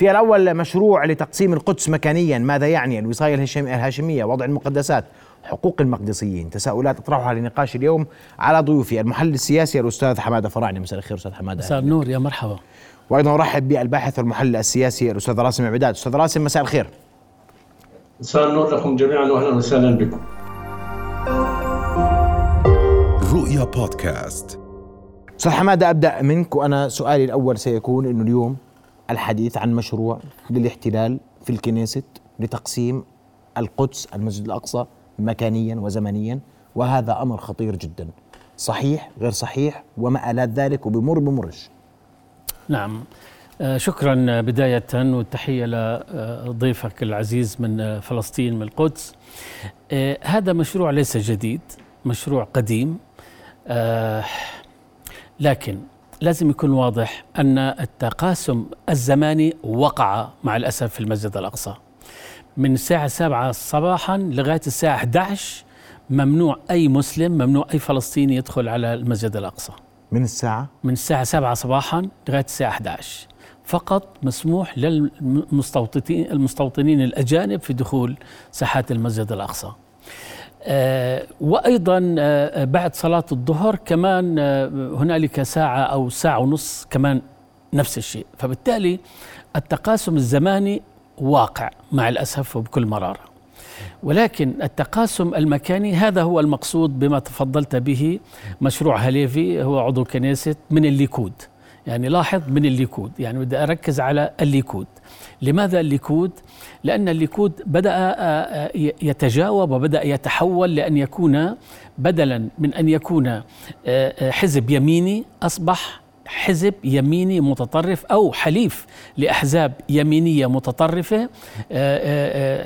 في الأول مشروع لتقسيم القدس مكانيا. ماذا يعني؟ الوصاية الهاشمية وضع المقدسات حقوق المقدسيين. تساؤلات اطرحها لنقاش اليوم على ضيوفي المحلل السياسي الأستاذ حمادة فرعني مساء الخير أستاذ حمادة. مساء النور يا مرحبا. وأيضا أرحب بالباحث والمحلل السياسي الأستاذ راسم عبداد. أستاذ راسم مساء الخير. مساء النور لكم جميعا واهلا وسهلا بكم. رؤيا بودكاست. أستاذ حمادة أبدأ منك وأنا سؤالي الأول سيكون إنه اليوم الحديث عن مشروع للاحتلال في الكنيست لتقسيم القدس المسجد الأقصى مكانيا وزمنيا وهذا أمر خطير جدا. صحيح غير صحيح وما آلات ذلك وبمر بمرش نعم. آه، شكرا بداية والتحية لضيفك العزيز من فلسطين من القدس. آه، هذا مشروع ليس جديد مشروع قديم. آه، لكن لازم يكون واضح أن التقاسم الزماني وقع مع الأسف في المسجد الأقصى. من الساعة 7 صباحا لغاية الساعة 11 ممنوع أي مسلم ممنوع أي فلسطيني يدخل على المسجد الأقصى. من الساعة؟ من الساعة 7 صباحا لغاية الساعة 11 فقط مسموح للمستوطنين المستوطنين الأجانب في دخول ساحات المسجد الأقصى. آه وأيضا آه بعد صلاة الظهر كمان آه هنالك ساعة أو ساعة ونص كمان نفس الشيء. فبالتالي التقاسم الزماني واقع مع الأسف وبكل مرارة. ولكن التقاسم المكاني هذا هو المقصود بما تفضلت به مشروع هليفي هو عضو كنيست من الليكود. يعني لاحظ من الليكود يعني بدي أركز على الليكود لماذا الليكود؟ لأن الليكود بدأ آه، آه، يتجاوب وبدأ يتحول لأن يكون بدلا من أن يكون آه، حزب يميني أصبح حزب يميني متطرف أو حليف لأحزاب يمينية متطرفة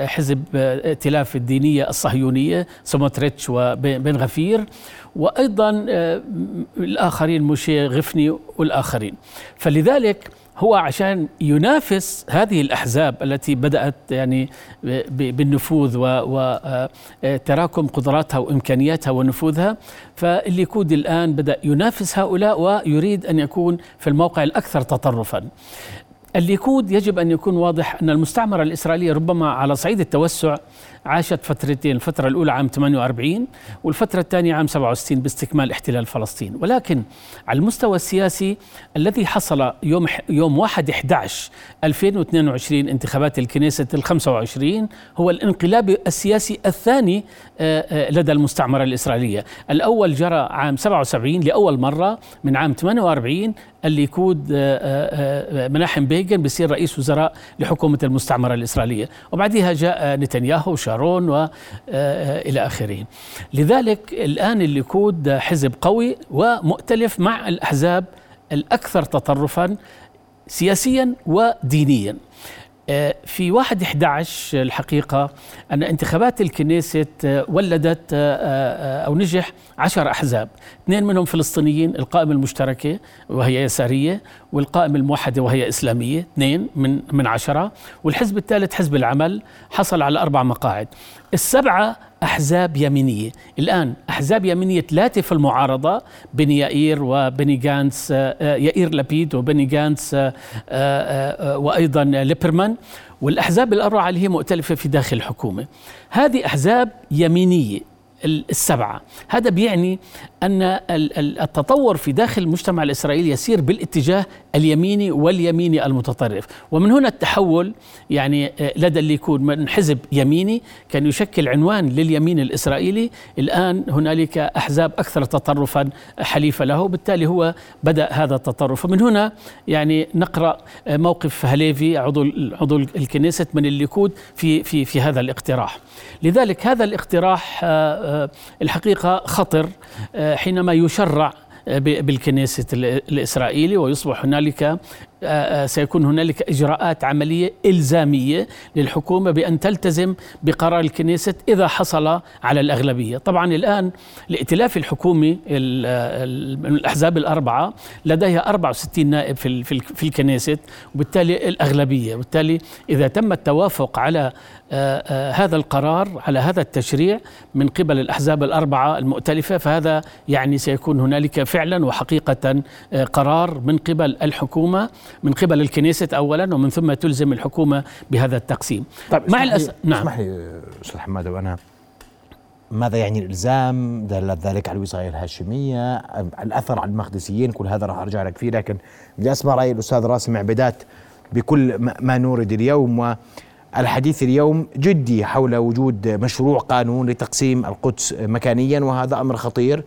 حزب ائتلاف الدينية الصهيونية سموتريتش وبن غفير وأيضا الآخرين موشي غفني والآخرين. فلذلك هو عشان ينافس هذه الأحزاب التي بدأت يعني بالنفوذ وتراكم قدراتها وإمكانياتها ونفوذها. فالليكود الآن بدأ ينافس هؤلاء ويريد أن يكون في الموقع الأكثر تطرفا. الليكود يجب أن يكون واضح أن المستعمرة الإسرائيلية ربما على صعيد التوسع عاشت فترتين الفترة الأولى عام 48 والفترة الثانية عام 67 باستكمال احتلال فلسطين. ولكن على المستوى السياسي الذي حصل يوم يوم 1 11 2022 انتخابات الكنيسة ال 25 هو الانقلاب السياسي الثاني آه، آه، لدى المستعمرة الإسرائيلية. الأول جرى عام 77 لأول مرة من عام 48 الليكود آه، مناحم بيغن بصير رئيس وزراء لحكومة المستعمرة الإسرائيلية. وبعدها جاء نتنياهو شارون وإلى آه، آخره. لذلك الآن الليكود حزب قوي ومؤتلف مع الأحزاب الأكثر تطرفا سياسيا ودينيا. آه، في واحد 11 الحقيقة أن انتخابات الكنيست آه، ولدت آه، أو نجح عشر أحزاب. اثنين منهم فلسطينيين القائمة المشتركة وهي يسارية والقائمة الموحدة وهي إسلامية اثنين من من عشرة. والحزب الثالث حزب العمل حصل على أربع مقاعد. السبعة أحزاب يمينية. الآن أحزاب يمينية ثلاثة في المعارضة بني يائير وبني جانس آه، آه، يائير لبيد وبني جانس آه، وأيضا ليبرمان. والأحزاب الأربعة اللي هي مؤتلفة في داخل الحكومة. هذه أحزاب يمينية السبعة. هذا بيعني أن التطور في داخل المجتمع الإسرائيلي يسير بالاتجاه اليميني واليميني المتطرف. ومن هنا التحول يعني آه، لدى اللي يكون من حزب يميني كان يشكل عنوان لليمين الإسرائيلي. الآن هنالك أحزاب أكثر تطرفا حليفة له بالتالي هو بدأ هذا التطرف. ومن هنا يعني نقرأ آه، موقف هليفي عضو عضو الكنيست من الليكود في في في هذا الاقتراح. لذلك هذا الاقتراح آه، الحقيقة خطر حينما يشرع بالكنيسة الإسرائيلي ويصبح هنالك آه، آه، سيكون هنالك إجراءات عملية إلزامية للحكومة بأن تلتزم بقرار الكنيست إذا حصل على الأغلبية، طبعا الآن الائتلاف الحكومي الأحزاب الأربعة لديها 64 نائب في الكنيست وبالتالي الأغلبية، وبالتالي إذا تم التوافق على هذا القرار على هذا التشريع من قبل الأحزاب الأربعة المؤتلفة فهذا يعني سيكون هنالك فعلا وحقيقة قرار من قبل الحكومة من قبل الكنيسة أولا ومن ثم تلزم الحكومة بهذا التقسيم. طيب مع الأسف نعم. اسمح لي أستاذ حماد وأنا ماذا يعني الإلزام؟ دلت ذلك على الوصاية الهاشمية الأثر على المقدسيين كل هذا راح أرجع لك فيه لكن بدي أسمع رأي الأستاذ راسم عبيدات بكل ما نورد اليوم والحديث اليوم جدي حول وجود مشروع قانون لتقسيم القدس مكانيا وهذا أمر خطير.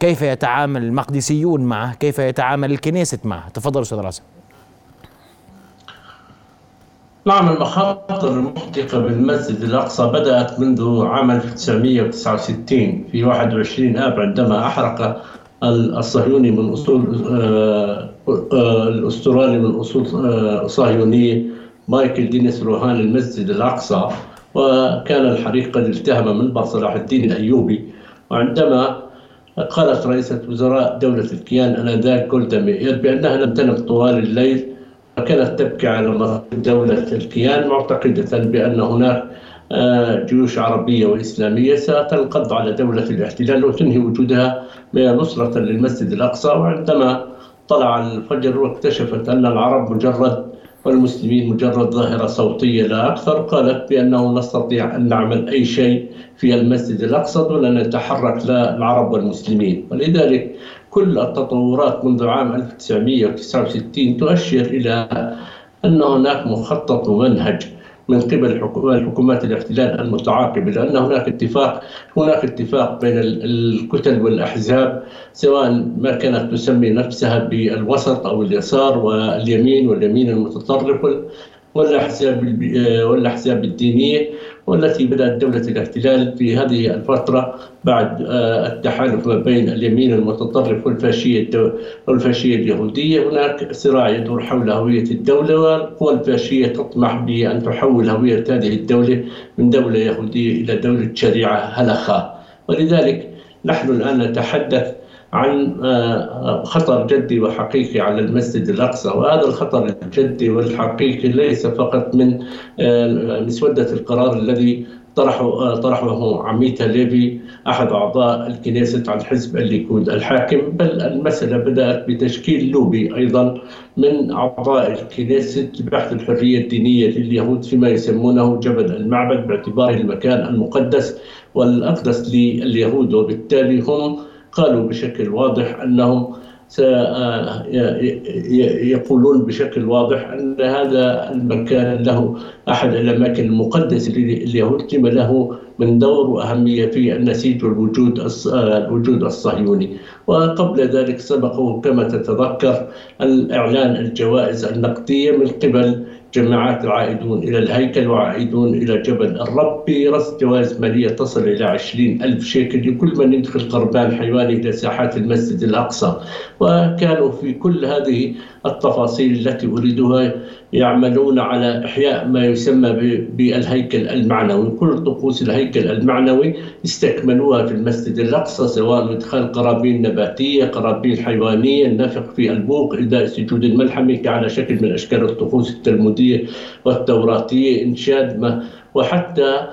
كيف يتعامل المقدسيون معه؟ كيف يتعامل الكنيسة معه؟ تفضل أستاذ راسم نعم المخاطر المحدقة بالمسجد الأقصى بدأت منذ عام 1969 في 21 آب عندما أحرق الصهيوني من أصول آه، آه، الأسترالي من أصول آه، صهيونية مايكل دينيس روهان المسجد الأقصى وكان الحريق قد التهم منبر صلاح الدين الأيوبي. وعندما قالت رئيسة وزراء دولة الكيان آنذاك جولدا مير بأنها لم تنم طوال الليل وكانت تبكي على دولة الكيان معتقدة بأن هناك آه، جيوش عربية وإسلامية ستنقض على دولة الاحتلال وتنهي وجودها نصرة للمسجد الأقصى. وعندما طلع الفجر واكتشفت أن العرب مجرد والمسلمين مجرد ظاهرة صوتية لا أكثر قالت بأنه نستطيع أن نعمل أي شيء في المسجد الأقصى دون أن نتحرك لا العرب والمسلمين. ولذلك كل التطورات منذ عام 1969 تؤشر إلى أن هناك مخطط ومنهج. من قبل الحكومات الاحتلال المتعاقبة لأن هناك اتفاق هناك اتفاق بين الكتل والأحزاب سواء ما كانت تسمي نفسها بالوسط أو اليسار واليمين واليمين المتطرف والأحزاب والأحزاب الدينية والتي بدأت دولة الاحتلال في هذه الفترة بعد آه، التحالف ما بين اليمين المتطرف والفاشية والفاشية اليهودية. هناك صراع يدور حول هوية الدولة والقوى الفاشية تطمح بأن تحول هوية هذه الدولة من دولة يهودية إلى دولة شريعة هلخة. ولذلك نحن الآن نتحدث عن آه، خطر جدي وحقيقي على المسجد الأقصى. وهذا الخطر الجدي والحقيقي ليس فقط من آه، مسودة القرار الذي طرحه آه، طرحه عميت هليفي أحد أعضاء الكنيست عن حزب الليكود الحاكم بل المسألة بدأت بتشكيل لوبي أيضا من أعضاء الكنيست بحث الحرية الدينية لليهود فيما يسمونه جبل المعبد باعتباره المكان المقدس والأقدس لليهود. وبالتالي هم قالوا بشكل واضح أنهم يقولون بشكل واضح أن هذا المكان له أحد الأماكن المقدسة لليهود لما له من دور وأهمية في النسيج والوجود الوجود الصهيوني. وقبل ذلك سبقه كما تتذكر الإعلان الجوائز النقدية من قبل جماعات العائدون إلى الهيكل وعائدون إلى جبل الرب برصد جوائز مالية تصل إلى عشرين ألف شيكل لكل من يدخل قربان حيواني إلى ساحات المسجد الأقصى. وكانوا في كل هذه التفاصيل التي أريدها يعملون على إحياء ما يسمى بالهيكل المعنوي. كل طقوس الهيكل المعنوي استكملوها في المسجد الأقصى سواء إدخال قرابين نباتية قرابين حيوانية النفق في البوق إداء سجود الملحمة على شكل من أشكال الطقوس التلمودية والتوراتية إنشاد ما وحتى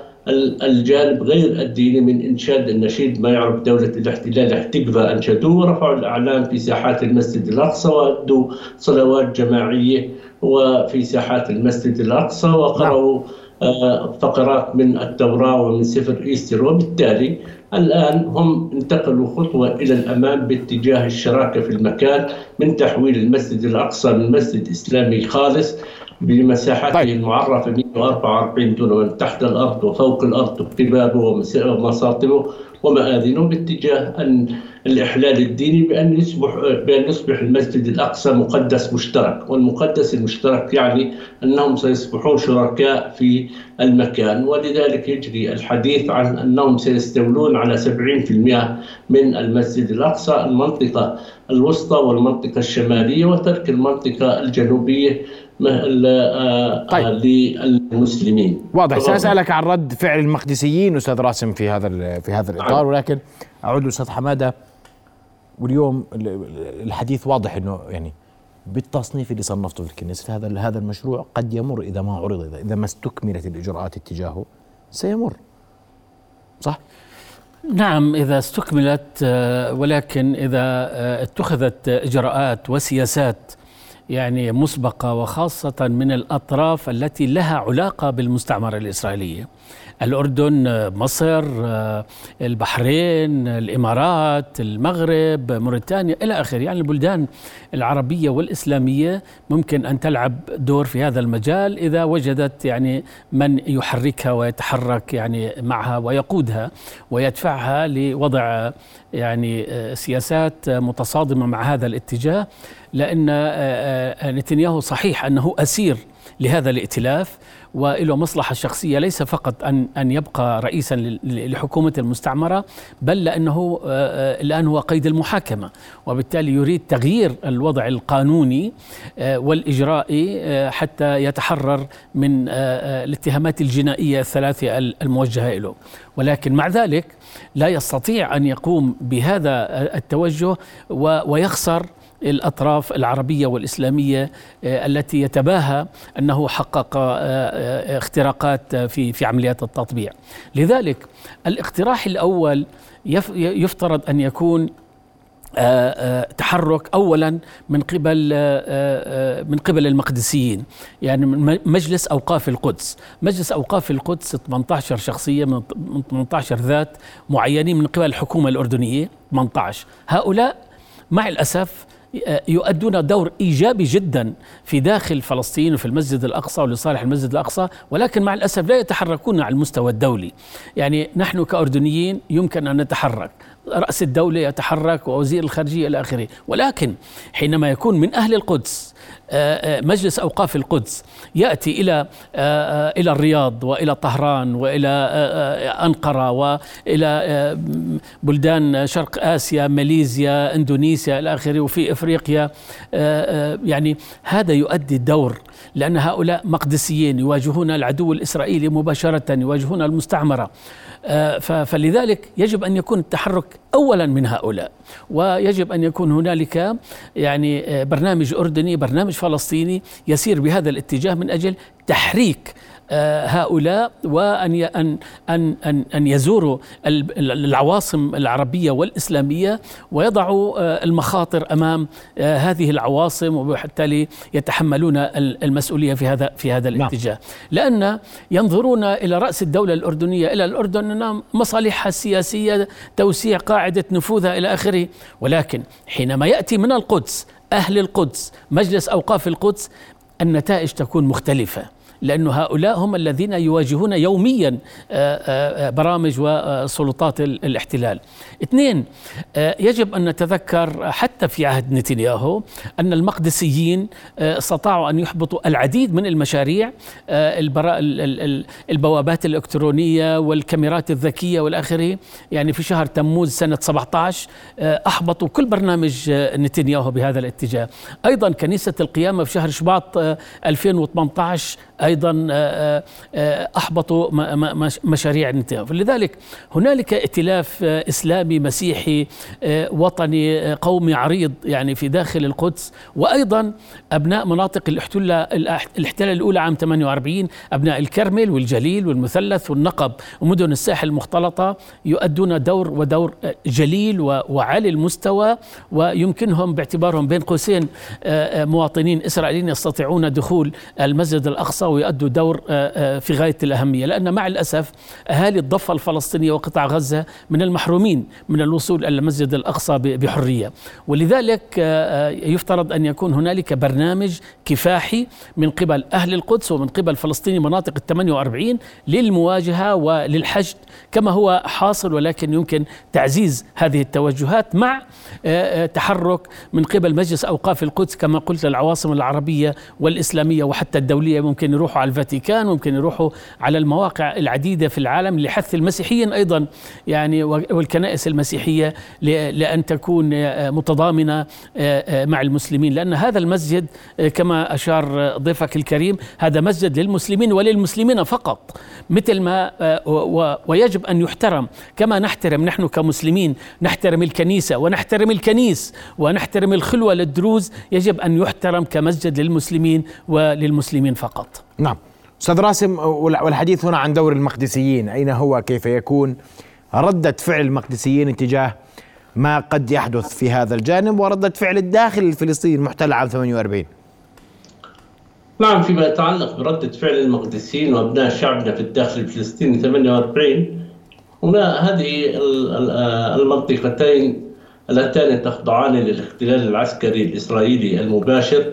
الجانب غير الديني من إنشاد النشيد ما يعرف دولة الاحتلال احتقفا أنشدوه ورفعوا الإعلام في ساحات المسجد الأقصى وأدوا صلوات جماعية وفي ساحات المسجد الأقصى وقرأوا آه، فقرات من التوراة ومن سفر إيستر وبالتالي الآن هم انتقلوا خطوة إلى الأمام باتجاه الشراكة في المكان من تحويل المسجد الأقصى من مسجد إسلامي خالص بمساحته طيب. المعرفة 144 دون تحت الأرض وفوق الأرض وقبابه ومساطبه ومآذنه باتجاه أن الإحلال الديني بأن يصبح بأن يصبح المسجد الأقصى مقدس مشترك والمقدس المشترك يعني أنهم سيصبحون شركاء في المكان ولذلك يجري الحديث عن أنهم سيستولون على 70% من المسجد الأقصى المنطقة الوسطى والمنطقة الشمالية وترك المنطقة الجنوبية آه، طيب. للمسلمين واضح سأسألك عن رد فعل المقدسيين أستاذ راسم في هذا في هذا الإطار نعم. ولكن أعود لأستاذ حمادة واليوم الحديث واضح إنه يعني بالتصنيف اللي صنفته في الكنيسة هذا هذا المشروع قد يمر إذا ما عرض اذا, إذا ما استكملت الإجراءات اتجاهه سيمر صح؟ نعم إذا استكملت آه، ولكن إذا آه، اتخذت إجراءات وسياسات يعني مسبقة وخاصة من الأطراف التي لها علاقة بالمستعمرة الإسرائيلية. الأردن مصر البحرين الإمارات المغرب موريتانيا إلى آخره. يعني البلدان العربية والإسلامية ممكن أن تلعب دور في هذا المجال إذا وجدت يعني من يحركها ويتحرك يعني معها ويقودها ويدفعها لوضع يعني سياسات متصادمة مع هذا الاتجاه لأن نتنياهو صحيح أنه أسير لهذا الائتلاف وله مصلحة شخصية ليس فقط أن أن يبقى رئيسا لحكومة المستعمرة بل لأنه آه، آه، الآن هو قيد المحاكمة وبالتالي يريد تغيير الوضع القانوني آه، والإجرائي حتى يتحرر من الاتهامات الجنائية الثلاثة الموجهة له ولكن مع ذلك لا يستطيع أن يقوم بهذا التوجه ويخسر الأطراف العربية والإسلامية آه، التي يتباهى أنه حقق آه، آه، اختراقات في في عمليات التطبيع. لذلك الاقتراح الأول يفترض أن يكون تحرك اولا من قبل من قبل المقدسيين يعني مجلس أوقاف القدس. مجلس أوقاف القدس 18 شخصية من 18 ذات معينين من قبل الحكومة الأردنية 18 هؤلاء مع الأسف يؤدون دور إيجابي جدا في داخل فلسطين وفي المسجد الأقصى ولصالح المسجد الأقصى ولكن مع الأسف لا يتحركون على المستوى الدولي. يعني نحن كأردنيين يمكن أن نتحرك رأس الدولة يتحرك ووزير الخارجية إلى آخره. ولكن حينما يكون من أهل القدس آه، آه، مجلس أوقاف القدس يأتي إلى آه، إلى الرياض وإلى طهران وإلى أنقرة وإلى بلدان شرق آسيا ماليزيا إندونيسيا إلى آخره وفي إفريقيا. يعني هذا يؤدي دور لأن هؤلاء مقدسيين يواجهون العدو الإسرائيلي مباشرة يواجهون المستعمرة. فلذلك يجب أن يكون التحرك اولا من هؤلاء ويجب أن يكون هنالك يعني برنامج أردني برنامج فلسطيني يسير بهذا الاتجاه من أجل تحريك آه، هؤلاء وأن ان ان ان أن يزوروا العواصم العربية والإسلامية ويضعوا آه، المخاطر أمام آه، هذه العواصم وبالتالي يتحملون المسؤولية في هذا في هذا نعم. الاتجاه. لأن ينظرون إلى رأس الدولة الأردنية إلى الأردن أنها مصالحها السياسية توسيع قاعدة نفوذها إلى آخره. ولكن حينما يأتي من القدس أهل القدس مجلس أوقاف القدس النتائج تكون مختلفة. لأن هؤلاء هم الذين يواجهون يوميا آه، آه، آه، برامج وسلطات الاحتلال. اثنين يجب أن نتذكر حتى في عهد نتنياهو أن المقدسيين استطاعوا أن يحبطوا العديد من المشاريع البوابات الإلكترونية والكاميرات الذكية والآخره. يعني في شهر تموز سنة 17 أحبطوا كل برنامج نتنياهو بهذا الاتجاه. أيضا كنيسة القيامة في شهر شباط 2018 أيضا آه، آه، احبطوا مشاريع الانتهاء فلذلك هنالك ائتلاف آه، إسلامي مسيحي وطني قومي عريض يعني في داخل القدس وأيضا أبناء مناطق الاحتلال الأولى عام 48 أبناء الكرمل والجليل والمثلث والنقب ومدن الساحل المختلطة يؤدون دور ودور جليل وعالي المستوى ويمكنهم باعتبارهم بين قوسين مواطنين إسرائيليين يستطيعون دخول المسجد ويؤدوا دور آه، آه، في غاية الأهمية. لأن مع الأسف أهالي الضفة الفلسطينية وقطاع غزة من المحرومين من الوصول إلى المسجد الأقصى بحرية. ولذلك آه، يفترض أن يكون هنالك برنامج كفاحي من قبل أهل القدس ومن قبل فلسطيني مناطق ال 48 للمواجهة وللحشد كما هو حاصل ولكن يمكن تعزيز هذه التوجهات مع تحرك من قبل مجلس أوقاف القدس كما قلت العواصم العربية والإسلامية وحتى الدولية. ممكن يروحوا على الفاتيكان ممكن يروحوا على المواقع العديدة في العالم لحث المسيحيين أيضا يعني والكنائس المسيحية لأن تكون متضامنة آه، آه، مع المسلمين. لأن هذا المسجد آه، كما أشار ضيفك الكريم هذا مسجد للمسلمين وللمسلمين فقط مثل ما ويجب أن يحترم. كما نحترم نحن كمسلمين نحترم الكنيسة ونحترم الكنيس ونحترم الخلوة للدروز يجب أن يحترم كمسجد للمسلمين وللمسلمين فقط. نعم. أستاذ راسم والحديث هنا عن دور المقدسيين أين هو؟ كيف يكون؟ ردة فعل المقدسيين تجاه ما قد يحدث في هذا الجانب وردة فعل الداخل الفلسطيني المحتل عام 48 نعم فيما يتعلق بردة فعل المقدسيين وأبناء شعبنا في الداخل الفلسطيني 48 هنا هذه المنطقتين اللتان تخضعان للاحتلال العسكري الإسرائيلي المباشر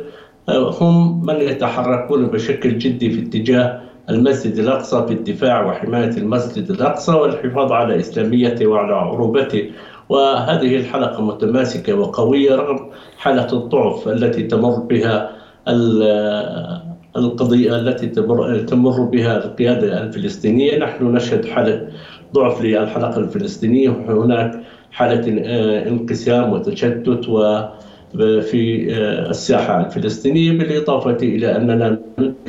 هم من يتحركون بشكل جدي في اتجاه المسجد الأقصى في الدفاع وحماية المسجد الأقصى والحفاظ على إسلاميته وعلى عروبته. وهذه الحلقة متماسكة وقوية رغم حالة الضعف التي تمر بها القضية التي تمر بها القيادة الفلسطينية. نحن نشهد حالة ضعف للحلقة الفلسطينية. وهناك حالة آه، انقسام وتشتت و في آه، الساحة الفلسطينية بالإضافة إلى أننا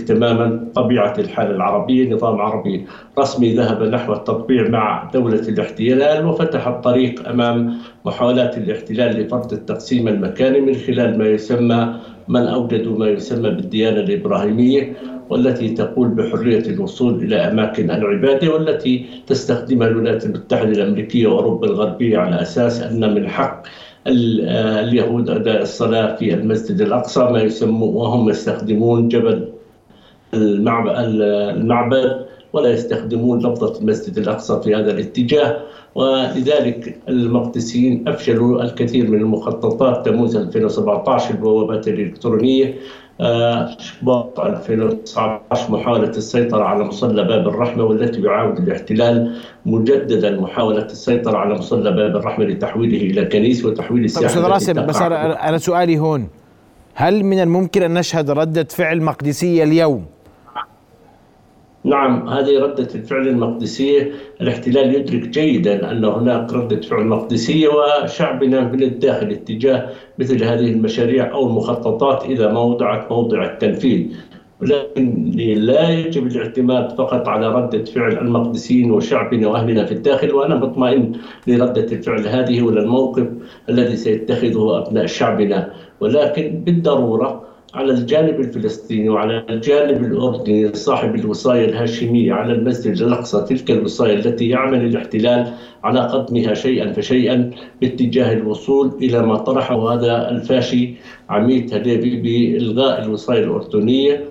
تماما طبيعة الحالة العربية نظام عربي رسمي ذهب نحو التطبيع مع دولة الاحتلال وفتح الطريق أمام محاولات الاحتلال لفرض التقسيم المكاني من خلال ما يسمى من أوجدوا ما يسمى بالديانة الإبراهيمية والتي تقول بحرية الوصول إلى أماكن العبادة والتي تستخدمها الولايات المتحدة الأمريكية وأوروبا الغربية على أساس أن من حق اليهود أداء الصلاة في المسجد الأقصى ما يسمون وهم يستخدمون جبل المعبد ولا يستخدمون لفظة المسجد الأقصى في هذا الاتجاه. ولذلك المقدسيين أفشلوا الكثير من المخططات تموز 2017 البوابات الإلكترونية شباط 2019 محاولة السيطرة على مصلى باب الرحمة والتي يعاود الاحتلال مجددا محاولة السيطرة على مصلى باب الرحمة لتحويله إلى كنيسة وتحويل الساحة أستاذ راسم بس أنا سؤالي هون. هل من الممكن أن نشهد ردة فعل مقدسية اليوم؟ نعم هذه ردة الفعل المقدسية. الاحتلال يدرك جيدا أن هناك ردة فعل مقدسية وشعبنا من الداخل اتجاه مثل هذه المشاريع أو المخططات إذا ما وضعت موضع التنفيذ. ولكن لا يجب الاعتماد فقط على ردة فعل المقدسيين وشعبنا وأهلنا في الداخل وأنا مطمئن لردة الفعل هذه وللموقف الذي سيتخذه أبناء شعبنا. ولكن بالضرورة على الجانب الفلسطيني وعلى الجانب الأردني صاحب الوصاية الهاشمية على المسجد الأقصى تلك الوصاية التي يعمل الاحتلال على قدمها شيئا فشيئا باتجاه الوصول إلى ما طرحه هذا الفاشي عميد هديبي بإلغاء الوصاية الأردنية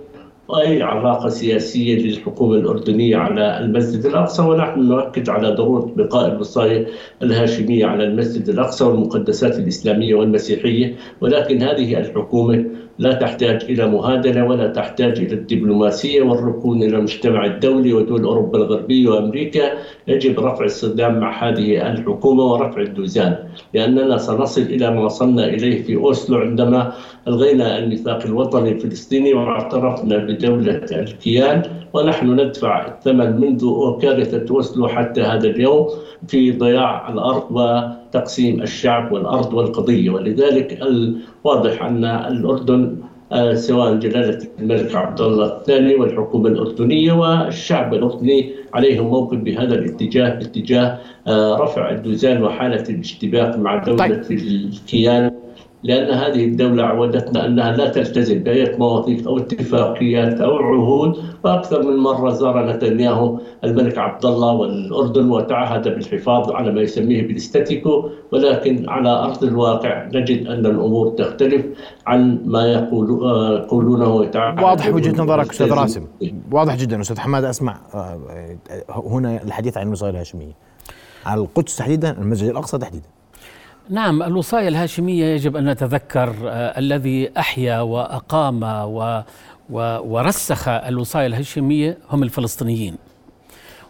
وأي علاقة سياسية للحكومة الأردنية على المسجد الأقصى. ونحن نؤكد على ضرورة بقاء الوصاية الهاشمية على المسجد الأقصى والمقدسات الإسلامية والمسيحية ولكن هذه الحكومة لا تحتاج إلى مهادنة ولا تحتاج إلى الدبلوماسية والركون إلى المجتمع الدولي ودول أوروبا الغربية وأمريكا. يجب رفع الصدام مع هذه الحكومة ورفع الدوزان لأننا سنصل إلى ما وصلنا إليه في أوسلو عندما ألغينا الميثاق الوطني الفلسطيني واعترفنا بدولة الكيان. ونحن ندفع الثمن منذ كارثة أوسلو حتى هذا اليوم في ضياع الأرض وتقسيم الشعب والأرض والقضية ولذلك الواضح أن الأردن آه، سواء جلالة الملك عبد الله الثاني والحكومة الأردنية والشعب الأردني عليهم موقف بهذا الاتجاه باتجاه آه، رفع الدوزان وحالة الاشتباك مع دولة طيب. الكيان لأن هذه الدولة عودتنا أنها لا تلتزم بأي مواثيق أو اتفاقيات أو عهود وأكثر من مرة زار نتنياهو الملك عبد الله والأردن وتعهد بالحفاظ على ما يسميه بالاستاتيكو ولكن على أرض الواقع نجد أن الأمور تختلف عن ما يقولونه واضح وجهة نظرك أستاذ راسم. واضح جدا. أستاذ حماد أسمع آه، هنا الحديث عن الوصاية الهاشمية. على القدس تحديدا المسجد الأقصى تحديدا. نعم الوصايا الهاشمية يجب أن نتذكر آه الذي أحيا وأقام و ورسخ الوصايا الهاشمية هم الفلسطينيين.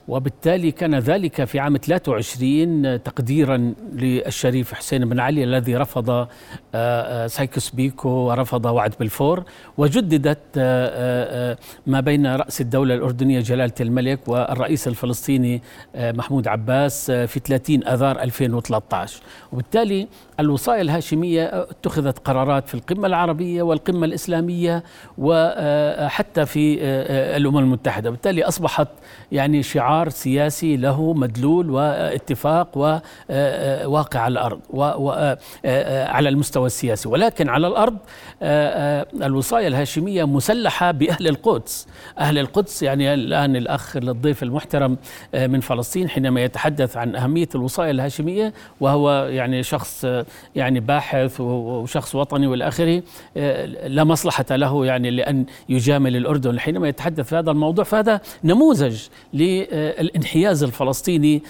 وبالتالي كان ذلك في عام 23 تقديرا للشريف حسين بن علي الذي رفض آه، آه، سايكوس بيكو ورفض وعد بلفور وجددت آه، ما بين رأس الدولة الأردنية جلالة الملك والرئيس الفلسطيني محمود عباس في 30 أذار 2013 وبالتالي الوصايا الهاشمية اتخذت قرارات في القمة العربية والقمة الإسلامية وحتى في الأمم المتحدة. بالتالي أصبحت يعني شعار شعار سياسي له مدلول واتفاق وواقع على الأرض وعلى المستوى السياسي. ولكن على الأرض الوصايه الهاشمية مسلحة بأهل القدس. أهل القدس يعني الآن الأخ الضيف المحترم من فلسطين حينما يتحدث عن أهمية الوصايه الهاشمية وهو يعني شخص يعني باحث وشخص وطني والى اخره لا مصلحة له يعني لأن يجامل الأردن. حينما يتحدث في هذا الموضوع فهذا نموذج للانحياز الفلسطيني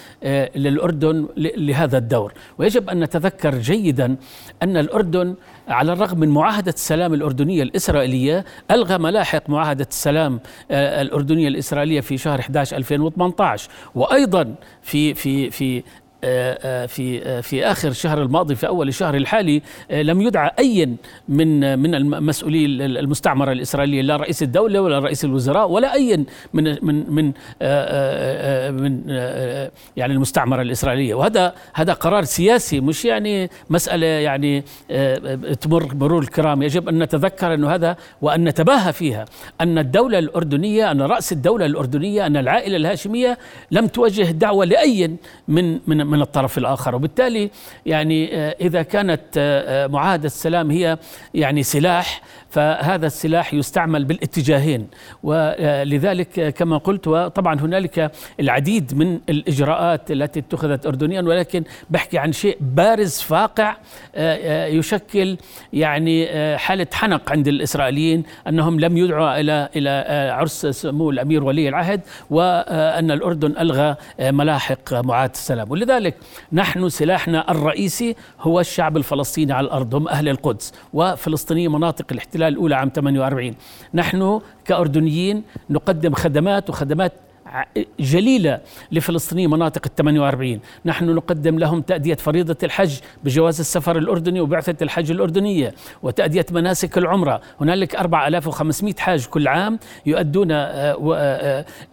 للأردن لهذا الدور. ويجب أن نتذكر جيدا أن الأردن على الرغم من معاهدة السلام الأردنية الإسرائيلية ألغى ملاحق معاهدة السلام الأردنية الإسرائيلية في شهر 11 2018 وأيضا في في في آه، آه، في آه، في آخر الشهر الماضي في أول الشهر الحالي لم يدعى أي من من المسؤولي المستعمرة الإسرائيلية لا رئيس الدولة ولا رئيس الوزراء ولا أي من من من من يعني المستعمرة الإسرائيلية. وهذا هذا قرار سياسي مش يعني مسألة يعني تمر مرور الكرام. يجب أن نتذكر انه هذا وأن نتباهى فيها. أن الدولة الأردنية أن رأس الدولة الأردنية أن العائلة الهاشمية لم توجه دعوة لأي من من من الطرف الآخر. وبالتالي يعني آه، إذا كانت آه، آه، معاهدة السلام هي يعني سلاح فهذا السلاح يستعمل بالاتجاهين. ولذلك كما قلت وطبعا هنالك العديد من الإجراءات التي اتخذت أردنيا ولكن بحكي عن شيء بارز فاقع يشكل يعني حالة حنق عند الإسرائيليين أنهم لم يدعوا إلى إلى عرس سمو الأمير ولي العهد وأن الأردن ألغى ملاحق معاهدة السلام. ولذلك لذلك نحن سلاحنا الرئيسي هو الشعب الفلسطيني على الأرض هم أهل القدس وفلسطينية مناطق الاحتلال الأولى عام 48 نحن كأردنيين نقدم خدمات وخدمات جليلة لفلسطيني مناطق ال 48 نحن نقدم لهم تأدية فريضة الحج بجواز السفر الأردني وبعثة الحج الأردنية وتأدية مناسك العمرة. هنالك 4500 حاج كل عام يؤدون آه،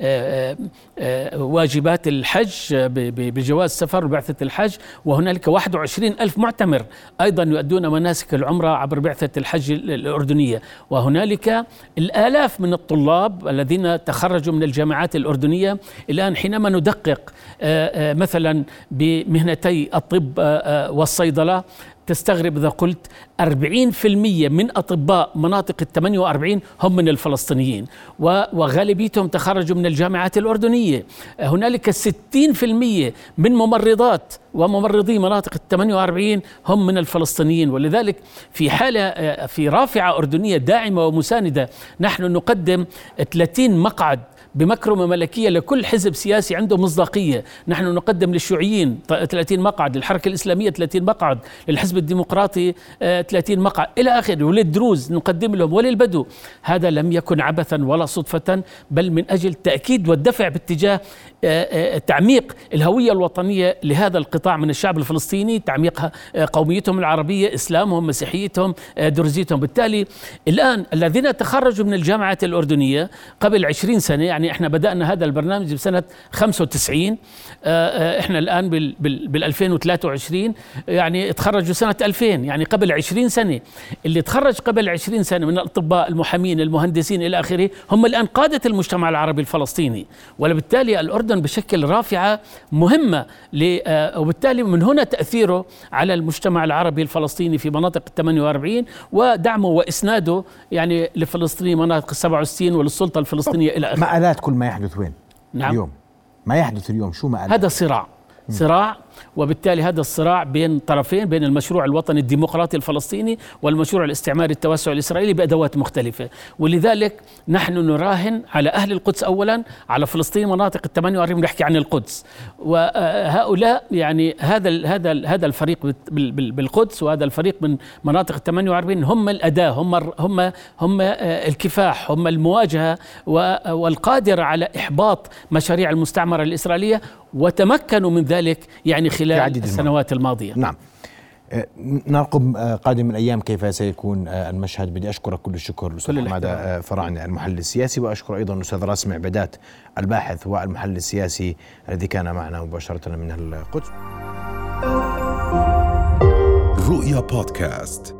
آه، آه، واجبات الحج بجواز سفر وبعثة الحج. وهنالك 21 ألف معتمر أيضا يؤدون مناسك العمرة عبر بعثة الحج الأردنية. وهنالك الآلاف من الطلاب الذين تخرجوا من الجامعات الأردنية الأردنية الآن حينما ندقق آه، آه، مثلا بمهنتي الطب آه، والصيدلة تستغرب إذا قلت 40% من أطباء مناطق ال 48 هم من الفلسطينيين وغالبيتهم تخرجوا من الجامعات الأردنية. هنالك 60% من ممرضات وممرضي مناطق ال 48 هم من الفلسطينيين. ولذلك في حالة في رافعة أردنية داعمة ومساندة نحن نقدم 30 مقعد بمكرمة ملكية لكل حزب سياسي عنده مصداقية. نحن نقدم للشيوعيين 30 مقعد للحركة الإسلامية 30 مقعد للحزب الديمقراطي 30 آه، مقعد. إلى آخره وللدروز نقدم لهم وللبدو. هذا لم يكن عبثا ولا صدفة بل من أجل تأكيد والدفع باتجاه تعميق الهوية الوطنية لهذا القطاع من الشعب الفلسطيني تعميق قوميتهم العربية إسلامهم مسيحيتهم درزيتهم. بالتالي الآن الذين تخرجوا من الجامعات الأردنية قبل 20 سنة يعني إحنا بدأنا هذا البرنامج بسنة 95 آه، آه، إحنا الآن بال 2023 يعني تخرجوا سنة 2000 يعني قبل 20 سنة. اللي تخرج قبل 20 سنة من الأطباء المحامين المهندسين إلى آخره هم الآن قادة المجتمع العربي الفلسطيني. وبالتالي الأردن بشكل رافعة مهمة آه، وبالتالي من هنا تأثيره على المجتمع العربي الفلسطيني في مناطق ال 48 ودعمه وإسناده يعني لفلسطيني مناطق ال 67 وللسلطة الفلسطينية إلى آخره. مآلات كل ما يحدث وين؟ نعم. اليوم. ما يحدث اليوم. شو مآلات؟ هذا صراع. صراع وبالتالي هذا الصراع بين طرفين بين المشروع الوطني الديمقراطي الفلسطيني والمشروع الاستعماري التوسع الإسرائيلي بأدوات مختلفة. ولذلك نحن نراهن على أهل القدس اولا على فلسطين مناطق ال 48 نحكي عن القدس. وهؤلاء يعني هذا هذا هذا الفريق بالقدس وهذا الفريق من مناطق ال 48 هم الأداة هم هم هم الكفاح هم المواجهة والقادرة على إحباط مشاريع المستعمرة الإسرائيلية. وتمكنوا من ذلك يعني خلال السنوات الماضية. نعم. أه، نرقب أه، قادم الأيام كيف سيكون أه، المشهد؟ بدي أشكرك كل الشكر الاستاذ حمادة فرعني المحلل السياسي وأشكر أيضا الاستاذ راسم عبادات الباحث والمحلل السياسي الذي كان معنا مباشرة من القدس. رؤيا بودكاست.